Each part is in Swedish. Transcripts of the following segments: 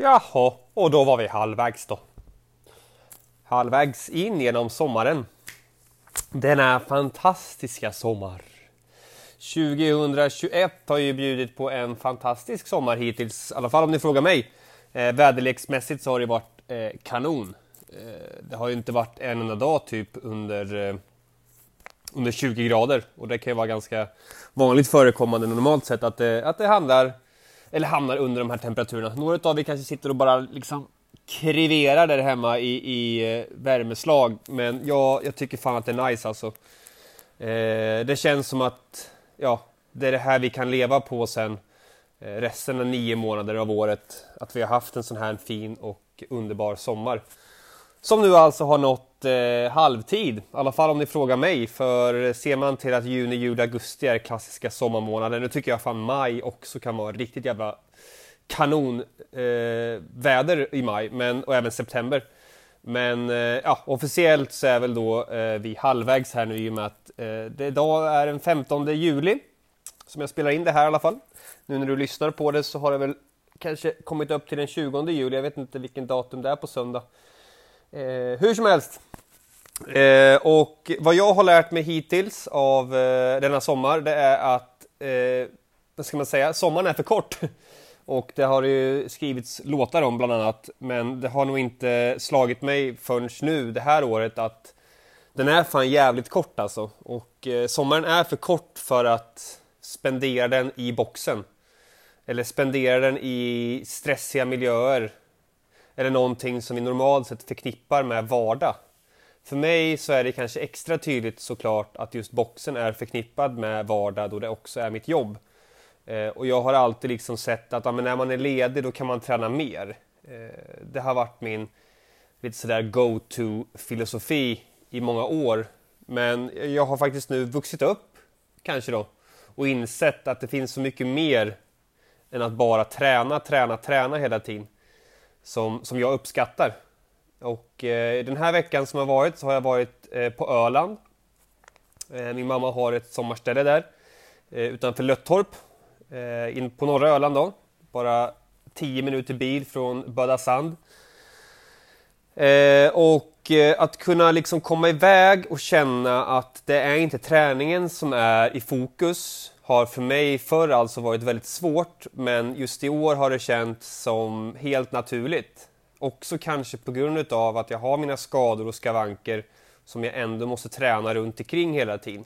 Jaha, och då var vi halvvägs då. Halvvägs in genom sommaren. Denna fantastiska sommar. 2021 har ju bjudit på en fantastisk sommar hittills, i alla fall om ni frågar mig. Eh, väderleksmässigt så har det varit eh, kanon. Eh, det har ju inte varit en enda dag typ under, eh, under 20 grader och det kan ju vara ganska vanligt förekommande normalt sett att att det handlar eller hamnar under de här temperaturerna. Några av er kanske sitter och bara liksom kriverar där hemma i, i eh, värmeslag, men jag, jag tycker fan att det är nice alltså. Eh, det känns som att ja, det är det här vi kan leva på sen eh, resten av nio månader av året. Att vi har haft en sån här fin och underbar sommar. Som nu alltså har nått eh, halvtid, i alla fall om ni frågar mig. För ser man till att juni, juli, augusti är klassiska sommarmånader, nu tycker jag fan maj också kan vara riktigt jävla kanonväder eh, i maj, men, och även september. Men eh, ja, officiellt så är väl då eh, vi halvvägs här nu i och med att eh, det idag är den 15 juli som jag spelar in det här i alla fall. Nu när du lyssnar på det så har det väl kanske kommit upp till den 20 juli, jag vet inte vilken datum det är på söndag. Eh, hur som helst. Eh, och vad jag har lärt mig hittills av eh, denna sommar det är att, eh, vad ska man säga, sommaren är för kort. Och det har ju skrivits låtar om bland annat, men det har nog inte slagit mig förrän nu det här året att den är fan jävligt kort alltså. Och eh, sommaren är för kort för att spendera den i boxen. Eller spendera den i stressiga miljöer eller någonting som vi normalt sett förknippar med vardag. För mig så är det kanske extra tydligt såklart att just boxen är förknippad med vardag då det också är mitt jobb. Eh, och jag har alltid liksom sett att ja, när man är ledig då kan man träna mer. Eh, det har varit min lite sådär go-to filosofi i många år. Men jag har faktiskt nu vuxit upp, kanske då, och insett att det finns så mycket mer än att bara träna, träna, träna hela tiden som, som jag uppskattar. Och eh, den här veckan som har varit så har jag varit eh, på Öland. Eh, min mamma har ett sommarställe där eh, utanför Löttorp, eh, in på norra Öland då. Bara 10 minuter bil från Bödasand. Eh, och eh, att kunna liksom komma iväg och känna att det är inte träningen som är i fokus har för mig förr alltså varit väldigt svårt men just i år har det känts som helt naturligt. Också kanske på grund av att jag har mina skador och skavanker som jag ändå måste träna runt omkring hela tiden.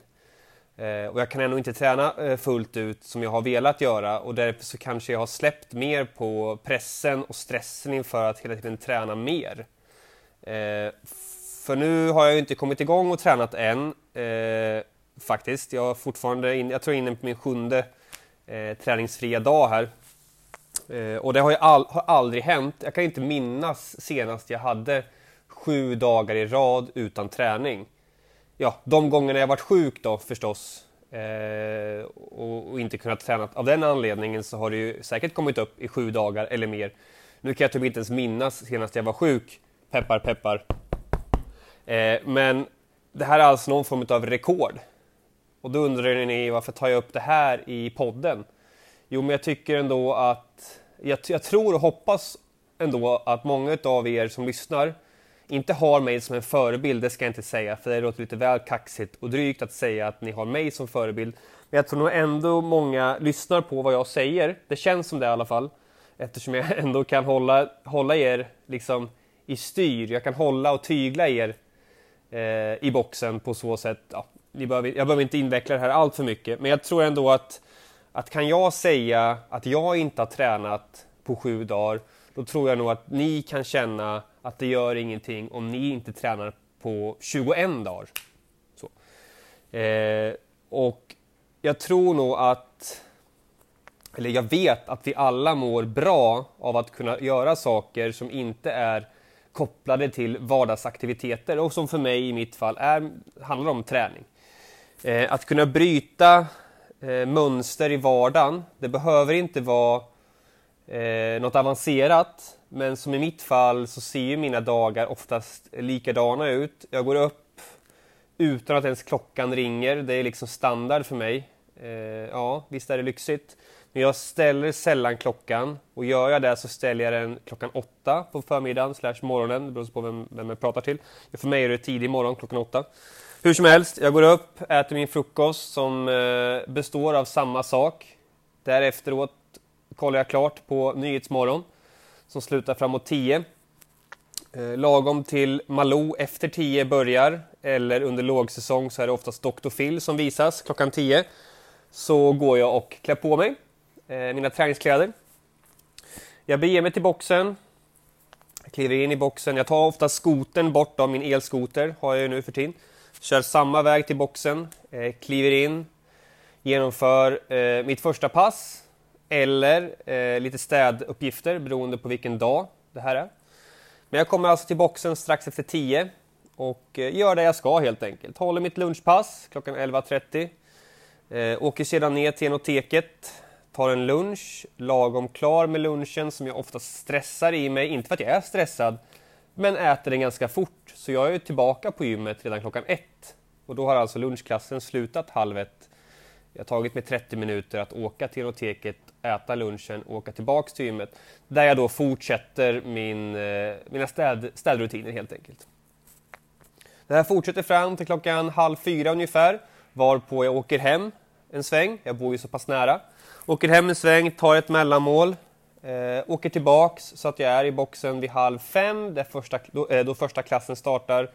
Eh, och jag kan ändå inte träna eh, fullt ut som jag har velat göra och därför så kanske jag har släppt mer på pressen och stressen inför att hela tiden träna mer. Eh, för nu har jag inte kommit igång och tränat än faktiskt. Jag, fortfarande in, jag tror inne på min sjunde träningsfria dag här. Eh, och det har, ju all, har aldrig hänt. Jag kan inte minnas senast jag hade sju dagar i rad utan träning. Ja, de gångerna jag varit sjuk då förstås eh, och, och, inte kunnat träna av den anledningen så har det ju säkert kommit upp i sju dagar eller mer. Nu kan jag typ inte ens minnas senast jag var sjuk. Peppar, peppar. Eh, men det här är alltså någon form av rekord. Och då undrar ni varför tar jag upp det här i podden? Jo, men jag tycker ändå att jag, jag tror och hoppas ändå att många av er som lyssnar inte har mig som en förebild, det ska jag inte säga, för det låter lite väl kaxigt och drygt att säga att ni har mig som förebild. Men jag tror nog ändå många lyssnar på vad jag säger. Det känns som det i alla fall, eftersom jag ändå kan hålla, hålla er liksom i styr. Jag kan hålla och tygla er eh, i boxen på så sätt. Ja, behöver, jag behöver inte inveckla det här allt för mycket, men jag tror ändå att, att kan jag säga att jag inte har tränat på sju dagar, då tror jag nog att ni kan känna att det gör ingenting om ni inte tränar på 21 dagar. Så. Eh, och jag tror nog att, eller jag vet att vi alla mår bra av att kunna göra saker som inte är kopplade till vardagsaktiviteter och som för mig i mitt fall är, handlar om träning. Eh, att kunna bryta eh, mönster i vardagen, det behöver inte vara eh, något avancerat, men som i mitt fall så ser ju mina dagar oftast likadana ut. Jag går upp utan att ens klockan ringer, det är liksom standard för mig. Eh, ja, visst är det lyxigt. Men jag ställer sällan klockan och gör jag det så ställer jag den klockan åtta på förmiddagen slash morgonen, det beror på vem, vem jag pratar till. För mig är det tidig morgon klockan åtta. Hur som helst, jag går upp, äter min frukost som eh, består av samma sak. Därefteråt kollar jag klart på Nyhetsmorgon som slutar framåt 10. Eh, lagom till Malou efter 10 börjar, eller under lågsäsong så är det oftast Dr. Phil som visas klockan 10. Så går jag och klär på mig eh, mina träningskläder. Jag beger mig till boxen, jag kliver in i boxen. Jag tar ofta skoten bort av min elskoter, har jag ju nu för tiden. Kör samma väg till boxen, eh, kliver in, genomför eh, mitt första pass eller eh, lite städuppgifter beroende på vilken dag det här är. Men jag kommer alltså till boxen strax efter 10 och eh, gör det jag ska helt enkelt. Håller mitt lunchpass klockan 11.30. Eh, åker sedan ner till enoteket, tar en lunch, lagom klar med lunchen som jag ofta stressar i mig, inte för att jag är stressad, men äter den ganska fort. Så jag är tillbaka på gymmet redan klockan ett. Och då har alltså lunchklassen slutat halv ett. Jag har tagit mig 30 minuter att åka till biblioteket, äta lunchen och åka tillbaks till gymmet. Där jag då fortsätter min, eh, mina städ, städrutiner helt enkelt. Det här fortsätter fram till klockan halv fyra ungefär, varpå jag åker hem en sväng. Jag bor ju så pass nära. Åker hem en sväng, tar ett mellanmål, Eh, åker tillbaks så att jag är i boxen vid halv fem, där första, då, eh, då, första klassen startar.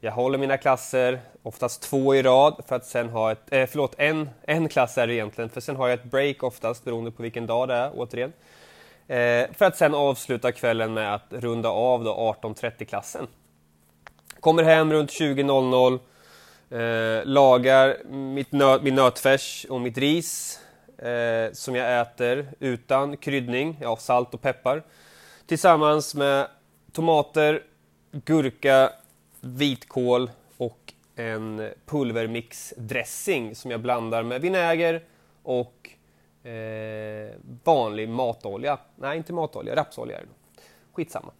Jag håller mina klasser, oftast två i rad, för att sen ha ett, eh, förlåt, en, en klass är det egentligen, för sen har jag ett break oftast beroende på vilken dag det är, återigen. Eh, för att sen avsluta kvällen med att runda av 18.30-klassen. Kommer hem runt 20.00, eh, lagar mitt nö min nötfärs och mitt ris, eh, som jag äter utan kryddning, ja, salt och peppar. Tillsammans med tomater, gurka, vitkål och en pulvermixdressing som jag blandar med vinäger och eh, vanlig matolja. Nej, inte matolja, rapsolja är det. Skitsamma.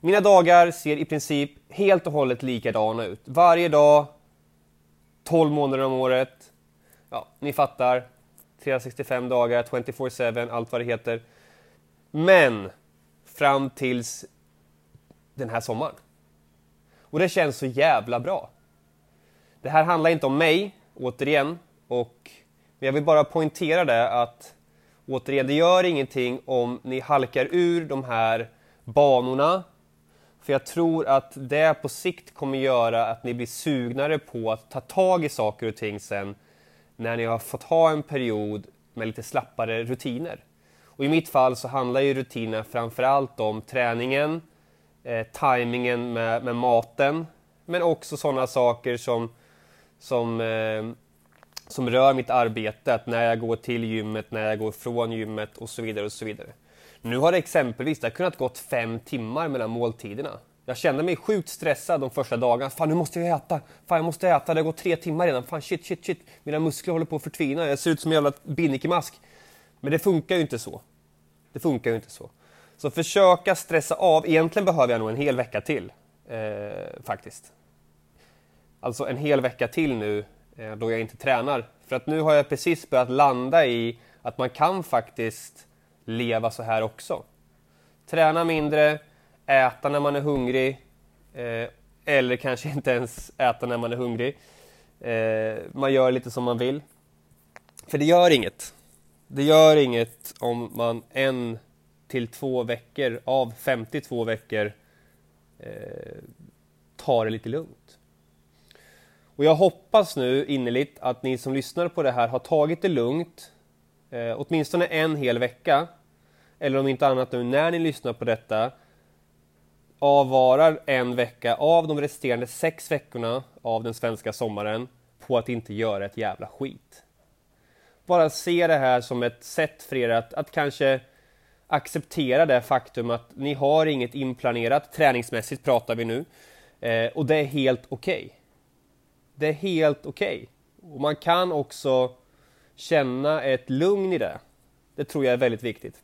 Mina dagar ser i princip helt och hållet likadana ut. Varje dag, 12 månader om året. Ja, ni fattar. 365 dagar, 24-7, allt vad det heter. Men fram tills den här sommaren. Och det känns så jävla bra. Det här handlar inte om mig, återigen, och jag vill bara poängtera det att återigen, det gör ingenting om ni halkar ur de här banorna. För jag tror att det på sikt kommer göra att ni blir sugnare på att ta tag i saker och ting sen när ni har fått ha en period med lite slappare rutiner. Och I mitt fall så handlar ju rutinerna framförallt om träningen, eh, tajmingen med, med, maten, men också sådana saker som, som, eh, som rör mitt arbete, att när jag går till gymmet, när jag går från gymmet och så vidare. och så vidare. Nu har det exempelvis det har kunnat gått fem timmar mellan måltiderna. Jag kände mig sjukt stressad de första dagarna. Fan, nu måste jag äta! Fan, jag måste äta! Det har gått tre timmar redan. Fan, shit, shit, shit! Mina muskler håller på att förtvina. Jag ser ut som en jävla binnikemask. Men det funkar ju inte så. Det funkar ju inte så. Så försöka stressa av. Egentligen behöver jag nog en hel vecka till. Eh, faktiskt. Alltså en hel vecka till nu eh, då jag inte tränar. För att nu har jag precis börjat landa i att man kan faktiskt leva så här också. Träna mindre, äta när man är hungrig eh, eller kanske inte ens äta när man är hungrig. Eh, man gör lite som man vill. För det gör inget. Det gör inget om man en till två veckor av 52 veckor eh, tar det lite lugnt. Och jag hoppas nu innerligt att ni som lyssnar på det här har tagit det lugnt eh, åtminstone en hel vecka. Eller om inte annat nu när ni lyssnar på detta avvarar en vecka av de resterande sex veckorna av den svenska sommaren på att inte göra ett jävla skit. Bara se det här som ett sätt för er att, att kanske acceptera det faktum att ni har inget inplanerat, träningsmässigt pratar vi nu, eh, och det är helt okej. Okay. Det är helt okej. Okay. Och man kan också känna ett lugn i det. Det tror jag är väldigt viktigt.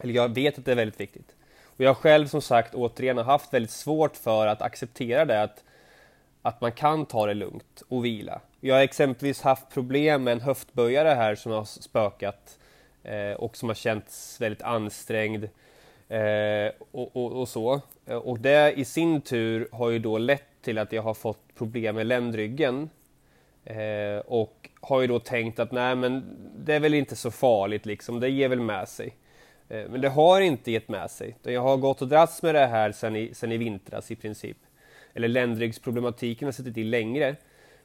Eller jag vet att det är väldigt viktigt. Och jag själv som sagt återigen har haft väldigt svårt för att acceptera det att, att man kan ta det lugnt och vila. Jag har exempelvis haft problem med en höftböjare här som har spökat eh, och som har känts väldigt ansträngd eh, och, och, och, så. Och det i sin tur har ju då lett till att jag har fått problem med ländryggen eh, och har ju då tänkt att nej men det är väl inte så farligt liksom, det ger väl med sig. Eh, men det har inte gett med sig. Jag har gått och dragits med det här sedan i, sedan i vintras i princip. Eller ländryggsproblematiken har suttit i längre.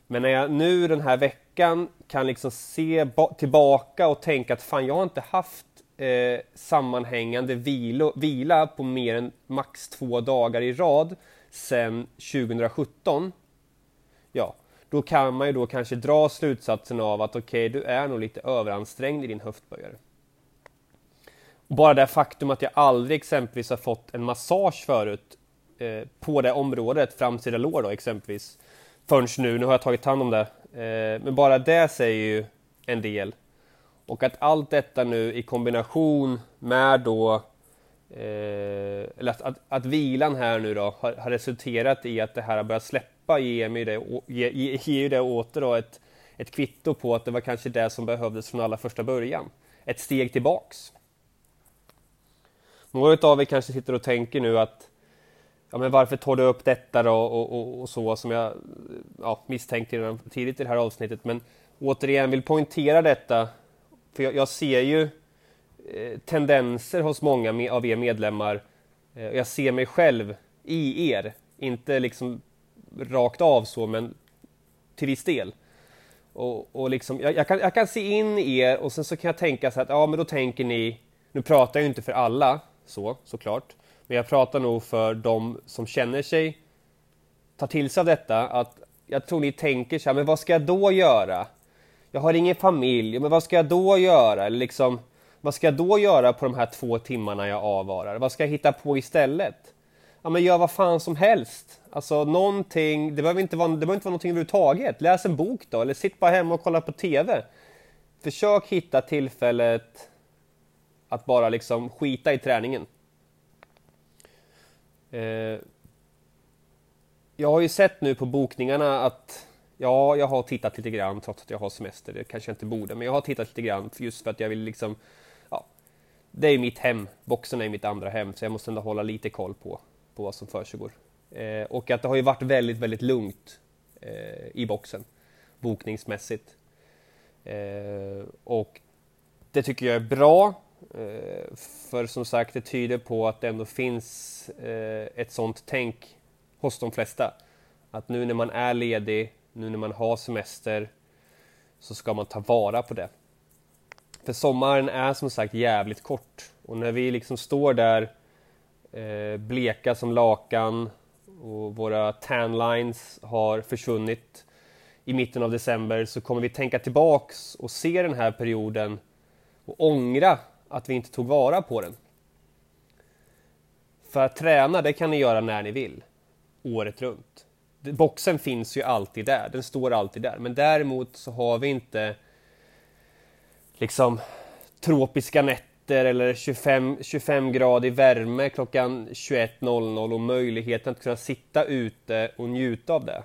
Men när jag nu den här veckan kan liksom se tillbaka och tänka att fan, jag har inte haft eh, sammanhängande vilo, vila på mer än max två dagar i rad sedan 2017. Ja, då kan man ju då kanske dra slutsatsen av att okej, okay, du är nog lite överansträngd i din höftböjare. Bara det faktum att jag aldrig exempelvis har fått en massage förut eh, på det området, framsida lår då exempelvis, förrän nu, nu har jag tagit hand om det. Eh, men bara det säger ju en del. Och att allt detta nu i kombination med då eh, eller att, att, att, vilan här nu då har, har, resulterat i att det här har börjat släppa ger mig det, ge, ge, ge det åter då ett, ett kvitto på att det var kanske det som behövdes från allra första början. Ett steg tillbaks. Några av er kanske sitter och tänker nu att ja, men varför tar du upp detta då och, och, och så som jag ja, misstänkte redan tidigt i det här avsnittet. Men återigen vill poängtera detta, för jag, jag ser ju eh, tendenser hos många med, av er medlemmar. Eh, jag ser mig själv i er, inte liksom rakt av så, men till viss del. Och, och liksom, jag, jag, kan, jag kan se in i er och sen så kan jag tänka så att ja, men då tänker ni, nu pratar jag ju inte för alla så såklart, men jag pratar nog för de som känner sig, tar till sig av detta, att jag tror ni tänker så här, men vad ska jag då göra? Jag har ingen familj, men vad ska jag då göra? Eller liksom, vad ska jag då göra på de här två timmarna jag avvarar? Vad ska jag hitta på istället? Ja, men gör vad fan som helst. Alltså någonting, det behöver inte vara, det behöver inte vara någonting överhuvudtaget. Läs en bok då, eller sitt bara hemma och kolla på TV. Försök hitta tillfället att bara liksom skita i träningen. Eh, jag har ju sett nu på bokningarna att ja, jag har tittat lite grann trots att jag har semester. Det kanske jag inte borde, men jag har tittat lite grann just för att jag vill liksom ja, det är mitt hem. Boxen är mitt andra hem, så jag måste ändå hålla lite koll på, på vad som försiggår. Eh, och att det har ju varit väldigt, väldigt lugnt eh, i boxen bokningsmässigt. Eh, och det tycker jag är bra. Eh, för som sagt, det tyder på att det ändå finns eh, ett sånt tänk hos de flesta. Att nu när man är ledig, nu när man har semester, så ska man ta vara på det. För sommaren är som sagt jävligt kort och när vi liksom står där eh, bleka som lakan och våra tanlines har försvunnit i mitten av december så kommer vi tänka tillbaks och se den här perioden och ångra att vi inte tog vara på den. För att träna, det kan ni göra när ni vill. Året runt. Boxen finns ju alltid där, den står alltid där. Men däremot så har vi inte liksom tropiska nätter eller 25, 25 grader värme klockan 21.00 och möjligheten att kunna sitta ute och njuta av det.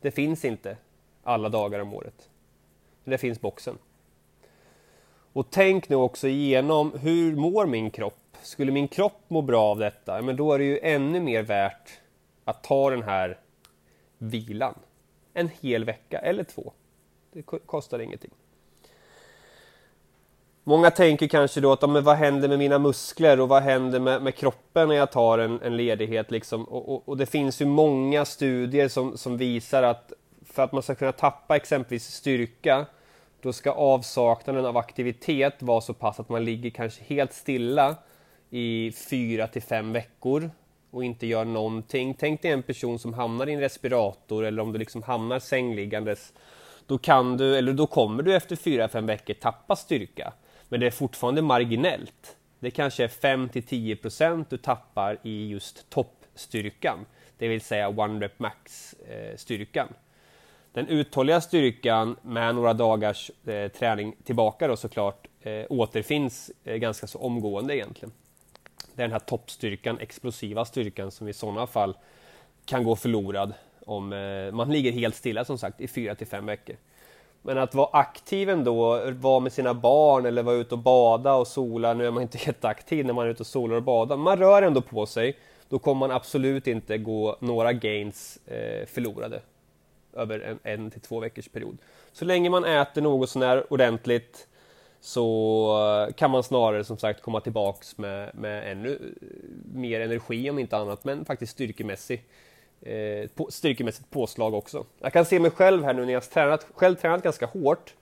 Det finns inte alla dagar om året. Men det finns boxen. Och tänk nu också igenom, hur mår min kropp? Skulle min kropp må bra av detta? Men då är det ju ännu mer värt att ta den här vilan. En hel vecka eller två. Det kostar ingenting. Många tänker kanske då att men vad händer med mina muskler och vad händer med, med kroppen när jag tar en, en ledighet? Liksom? Och, och, och, det finns ju många studier som, som visar att för att man ska kunna tappa exempelvis styrka då ska avsaknaden av aktivitet vara så pass att man ligger kanske helt stilla i fyra till fem veckor och inte gör någonting. Tänk dig en person som hamnar i en respirator eller om du liksom hamnar sängliggandes. Då kan du, eller då kommer du efter fyra fem veckor tappa styrka. Men det är fortfarande marginellt. Det kanske är 5 till 10 procent du tappar i just toppstyrkan. Det vill säga one rep max-styrkan. Eh, den uthålliga styrkan med några dagars eh, träning tillbaka då såklart eh, återfinns eh, ganska så omgående egentligen. Det är den här toppstyrkan, explosiva styrkan som i sådana fall kan gå förlorad om eh, man ligger helt stilla som sagt i 4 till 5 veckor. Men att vara aktiv ändå, vara med sina barn eller vara ute och bada och sola. Nu är man inte jätteaktiv när man är ute och solar och badar. Man rör ändå på sig. Då kommer man absolut inte gå några gains eh, förlorade över en, en till två veckors period. Så länge man äter något sånär ordentligt så eh, kan man snarare som sagt komma tillbaks med, med ännu eh, mer energi om inte annat, men faktiskt styrkemässig, eh, på, styrkemässigt påslag också. Jag kan se mig själv här nu när jag tränat, själv tränat ganska hårt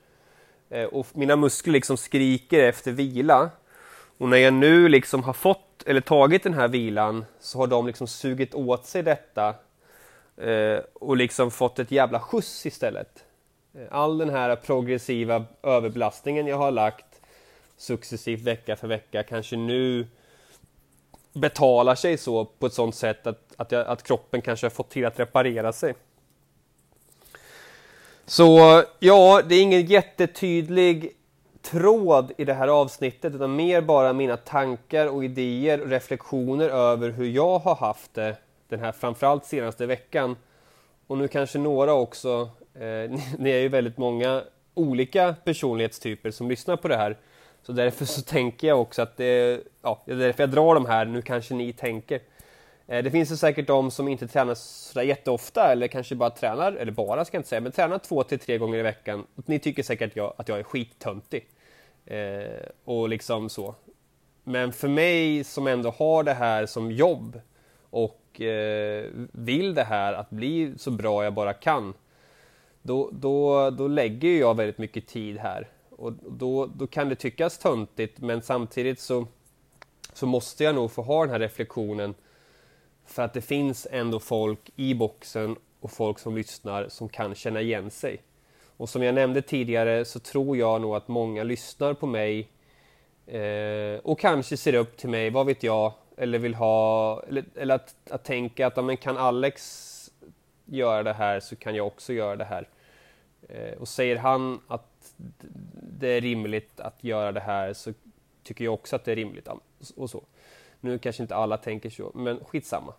eh, och mina muskler liksom skriker efter vila. Och när jag nu liksom har fått eller tagit den här vilan så har de liksom sugit åt sig detta Eh, och liksom fått ett jävla skjuts istället. Eh, all den här progressiva överbelastningen jag har lagt successivt vecka för vecka kanske nu betalar sig så på ett sånt sätt att, att, jag, att kroppen kanske har fått till att reparera sig. Så ja, det är ingen jättetydlig tråd i det här avsnittet utan mer bara mina tankar och idéer och reflektioner över hur jag har haft det den här framförallt senaste veckan. Och nu kanske några också Eh, ni är ju väldigt många olika personlighetstyper som lyssnar på det här. Så därför så tänker jag också att det, ja, det är därför jag drar de här, nu kanske ni tänker. Eh, det finns ju säkert de som inte tränar sådär jätteofta eller kanske bara tränar, eller bara ska jag inte säga, men tränar två till tre gånger i veckan. Ni tycker säkert att jag, att jag är skittöntig. Eh, och liksom så. Men för mig som ändå har det här som jobb och eh, vill det här att bli så bra jag bara kan då, då, då lägger jag väldigt mycket tid här. Och då, då kan det tyckas töntigt men samtidigt så, så måste jag nog få ha den här reflektionen för att det finns ändå folk i boxen och folk som lyssnar som kan känna igen sig. Och som jag nämnde tidigare så tror jag nog att många lyssnar på mig eh, och kanske ser upp till mig, vad vet jag, eller vill ha, eller, eller att, att tänka att men kan Alex göra det här så kan jag också göra det här. Eh, och säger han att det är rimligt att göra det här så tycker jag också att det är rimligt. Och så. Nu kanske inte alla tänker så, men skitsamma.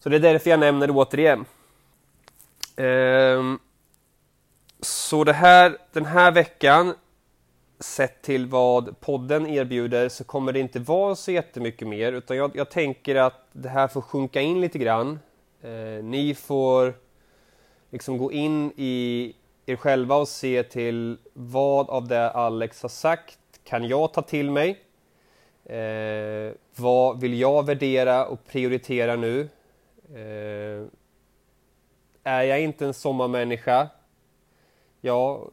Så det är därför jag nämner det återigen. Eh, så det här, den här veckan, sett till vad podden erbjuder, så kommer det inte vara så jättemycket mer, utan jag, jag tänker att det här får sjunka in lite grann. Eh, ni får liksom gå in i er själva och se till vad av det Alex har sagt kan jag ta till mig? Eh, vad vill jag värdera och prioritera nu? Eh, är jag inte en sommarmänniska? Ja,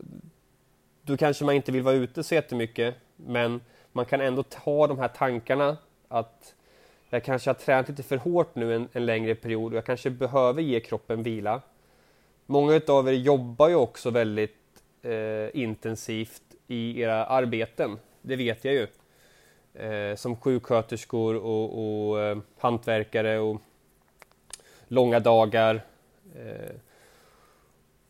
då kanske man inte vill vara ute så jättemycket, men man kan ändå ta de här tankarna att jag kanske har tränat lite för hårt nu en, en längre period och jag kanske behöver ge kroppen vila. Många av er jobbar ju också väldigt eh, intensivt i era arbeten, det vet jag ju. Eh, som sjuksköterskor och, och eh, hantverkare och långa dagar. Eh,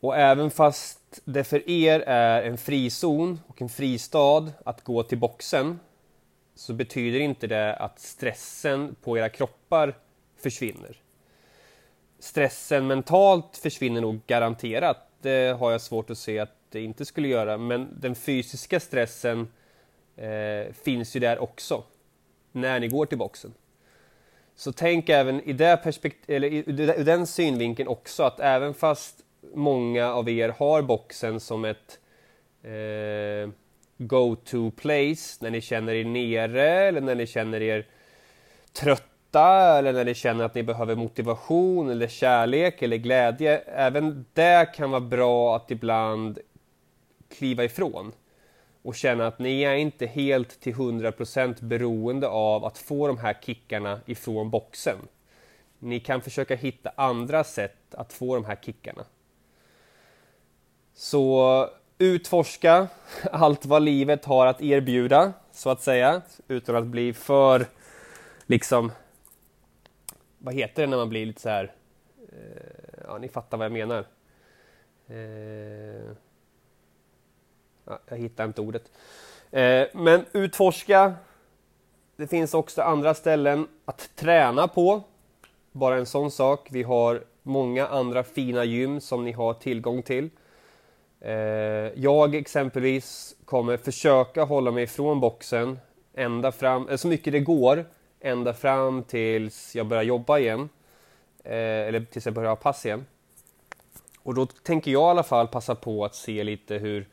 och även fast det för er är en frizon och en fristad att gå till boxen så betyder inte det att stressen på era kroppar försvinner. Stressen mentalt försvinner nog garanterat. Det har jag svårt att se att det inte skulle göra. Men den fysiska stressen eh, finns ju där också. När ni går till boxen. Så tänk även i det perspekt- eller ur den synvinkeln också att även fast många av er har boxen som ett eh, go-to place när ni känner er nere eller när ni känner er trötta eller när ni känner att ni behöver motivation eller kärlek eller glädje. Även det kan vara bra att ibland kliva ifrån och känna att ni är inte helt till 100% beroende av att få de här kickarna ifrån boxen. Ni kan försöka hitta andra sätt att få de här kickarna. Så utforska allt vad livet har att erbjuda, så att säga, utan att bli för, liksom, vad heter det när man blir lite så här, eh, ja ni fattar vad jag menar. Eh, ja, jag hittar inte ordet. Eh, men utforska, det finns också andra ställen att träna på. Bara en sån sak. Vi har många andra fina gym som ni har tillgång till. Eh, jag exempelvis kommer försöka hålla mig ifrån boxen ända fram, eh, så mycket det går, ända fram tills jag börjar jobba igen. Eh, eller tills jag börjar ha pass igen. Och då tänker jag i alla fall passa på att se lite hur,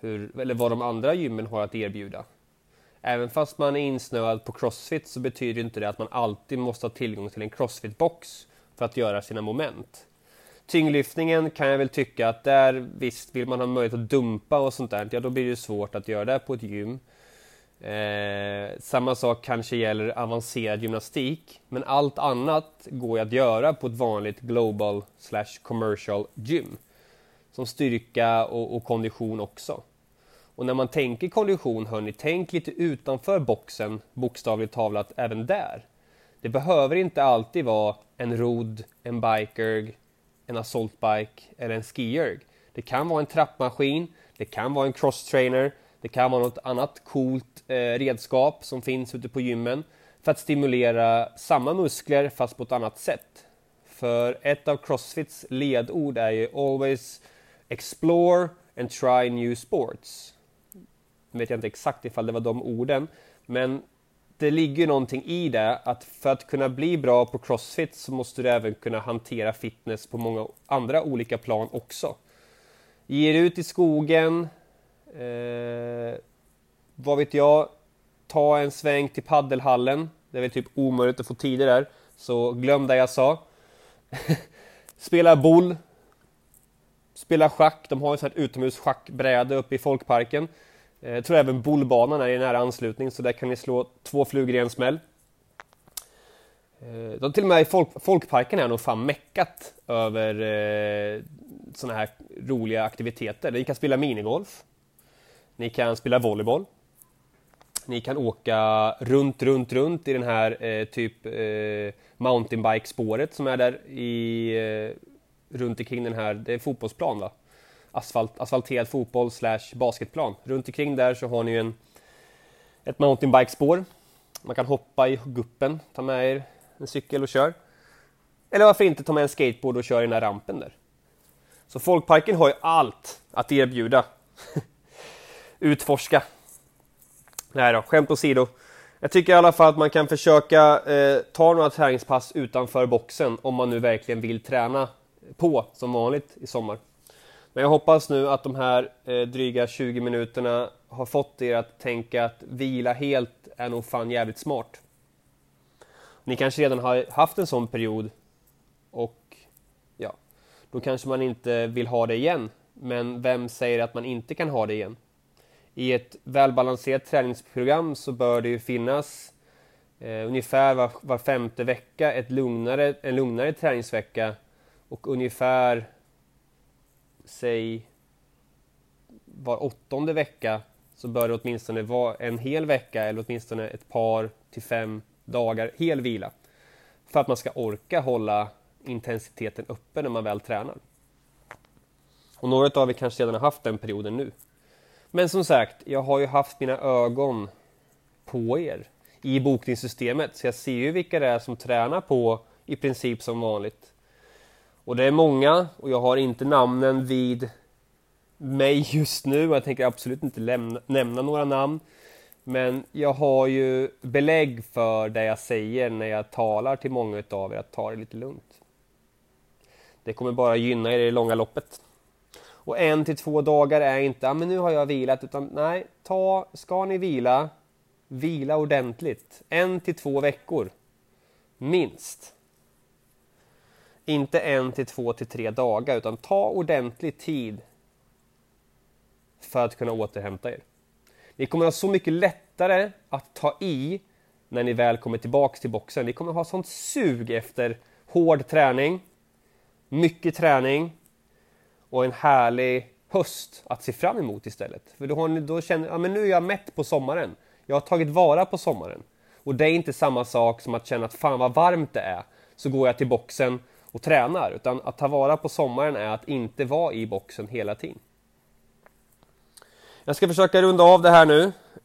hur, eller vad de andra gymmen har att erbjuda. Även fast man är insnöad på Crossfit så betyder inte det att man alltid måste ha tillgång till en Crossfit-box för att göra sina moment. Tyngdlyftningen kan jag väl tycka att där visst, vill man ha möjlighet att dumpa och sånt där, ja då blir det svårt att göra det på ett gym. Eh, samma sak kanske gäller avancerad gymnastik, men allt annat går ju att göra på ett vanligt global slash commercial gym. Som styrka och, och kondition också. Och när man tänker kondition, hörni, tänk lite utanför boxen, bokstavligt talat, även där. Det behöver inte alltid vara en rodd, en bikerg, en assaultbike eller en skierg. Det kan vara en trappmaskin, det kan vara en crosstrainer, det kan vara något annat coolt eh, redskap som finns ute på gymmen för att stimulera samma muskler fast på ett annat sätt. För ett av Crossfits ledord är ju always explore and try new sports. Nu vet jag inte exakt ifall det var de orden, men det ligger någonting i det att för att kunna bli bra på Crossfit så måste du även kunna hantera fitness på många andra olika plan också. Ge dig ut i skogen, eh, vad vet jag, ta en sväng till paddelhallen. Det är väl typ omöjligt att få tider där, så glöm det jag sa. Spela boll, spela schack, de har ju sånt här utomhusschackbräde uppe i folkparken. Eh, jag tror även bollbanan är i nära anslutning så där kan ni slå två flugor i en smäll. Eh, de till och med i folk, folkparken är nog fan meckat över eh, sådana här roliga aktiviteter. Ni kan spela minigolf. Ni kan spela volleyboll. Ni kan åka runt, runt, runt i den här eh, typ eh, mountainbike-spåret som är där i, eh, runt omkring den här, det är fotbollsplan va? Asfalt, asfalterad fotboll slash basketplan. Runt omkring där så har ni en, ett mountainbikespår. Man kan hoppa i guppen, ta med er en cykel och kör. Eller varför inte ta med en skateboard och köra i den här rampen där. Så folkparken har ju allt att erbjuda. Utforska. Nej då, skämt åsido. Jag tycker i alla fall att man kan försöka eh, ta några träningspass utanför boxen om man nu verkligen vill träna på som vanligt i sommar. Men jag hoppas nu att de här eh, dryga 20 minuterna har fått er att tänka att vila helt är nog fan jävligt smart. Ni kanske redan har haft en sån period och ja, då kanske man inte vill ha det igen. Men vem säger att man inte kan ha det igen? I ett välbalanserat träningsprogram så bör det ju finnas eh, ungefär var, var femte vecka ett lugnare, en lugnare träningsvecka och ungefär säg var åttonde vecka så bör det åtminstone vara en hel vecka eller åtminstone ett par till fem dagar hel vila. För att man ska orka hålla intensiteten uppe när man väl tränar. Och några av er kanske redan har haft den perioden nu. Men som sagt, jag har ju haft mina ögon på er i bokningssystemet så jag ser ju vilka det är som tränar på i princip som vanligt. Och det är många och jag har inte namnen vid mig just nu och jag tänker absolut inte lämna, nämna några namn. Men jag har ju belägg för det jag säger när jag talar till många av er att ta det lite lugnt. Det kommer bara gynna er i det långa loppet. Och en till två dagar är inte, men nu har jag vilat, utan nej, ta, ska ni vila, vila ordentligt. En till två veckor. Minst. Inte en till två till tre dagar utan ta ordentlig tid för att kunna återhämta er. Ni kommer ha så mycket lättare att ta i när ni väl kommer tillbaks till boxen. Ni kommer ha sånt sug efter hård träning, mycket träning och en härlig höst att se fram emot istället. För då, har ni, då känner ja, men nu är jag mätt på sommaren. Jag har tagit vara på sommaren. Och det är inte samma sak som att känna att fan vad varmt det är. Så går jag till boxen och tränar. Utan att ta vara på sommaren är att inte vara i boxen hela tiden. Jag ska försöka runda av det här nu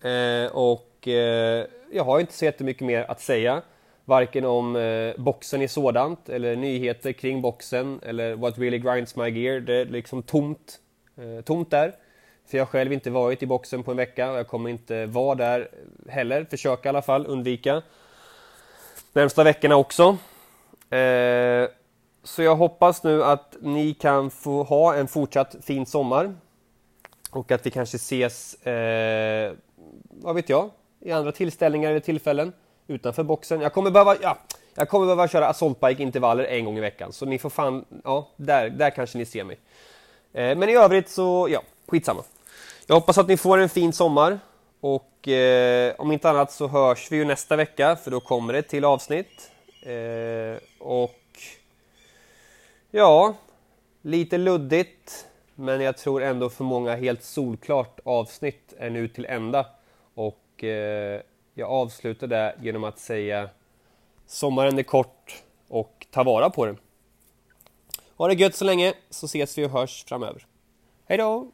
eh, och eh, jag har inte så jättemycket mer att säga. Varken om eh, boxen i sådant eller nyheter kring boxen eller what really grinds my gear. Det är liksom tomt Eh, tomt där. För jag har själv inte varit i boxen på en vecka och jag kommer inte vara där heller. Försöka i alla fall undvika. Närmsta veckorna också. Eh, så jag hoppas nu att ni kan få ha en fortsatt fin sommar. Och att vi kanske ses, eh, vad vet jag, i andra tillställningar eller tillfällen utanför boxen. Jag kommer behöva, ja, jag kommer behöva köra assaultbike intervaller en gång i veckan. Så ni får fan, ja, där, där kanske ni ser mig. Eh, men i övrigt så, ja, skitsamma. Jag hoppas att ni får en fin sommar. Och eh, om inte annat så hörs vi ju nästa vecka för då kommer det ett till avsnitt. Eh, och ja, lite luddigt. Men jag tror ändå för många helt solklart avsnitt är nu till ända. Och eh, jag avslutar det genom att säga Sommaren är kort och ta vara på den. Ha det gött så länge så ses vi och hörs framöver. Hej då!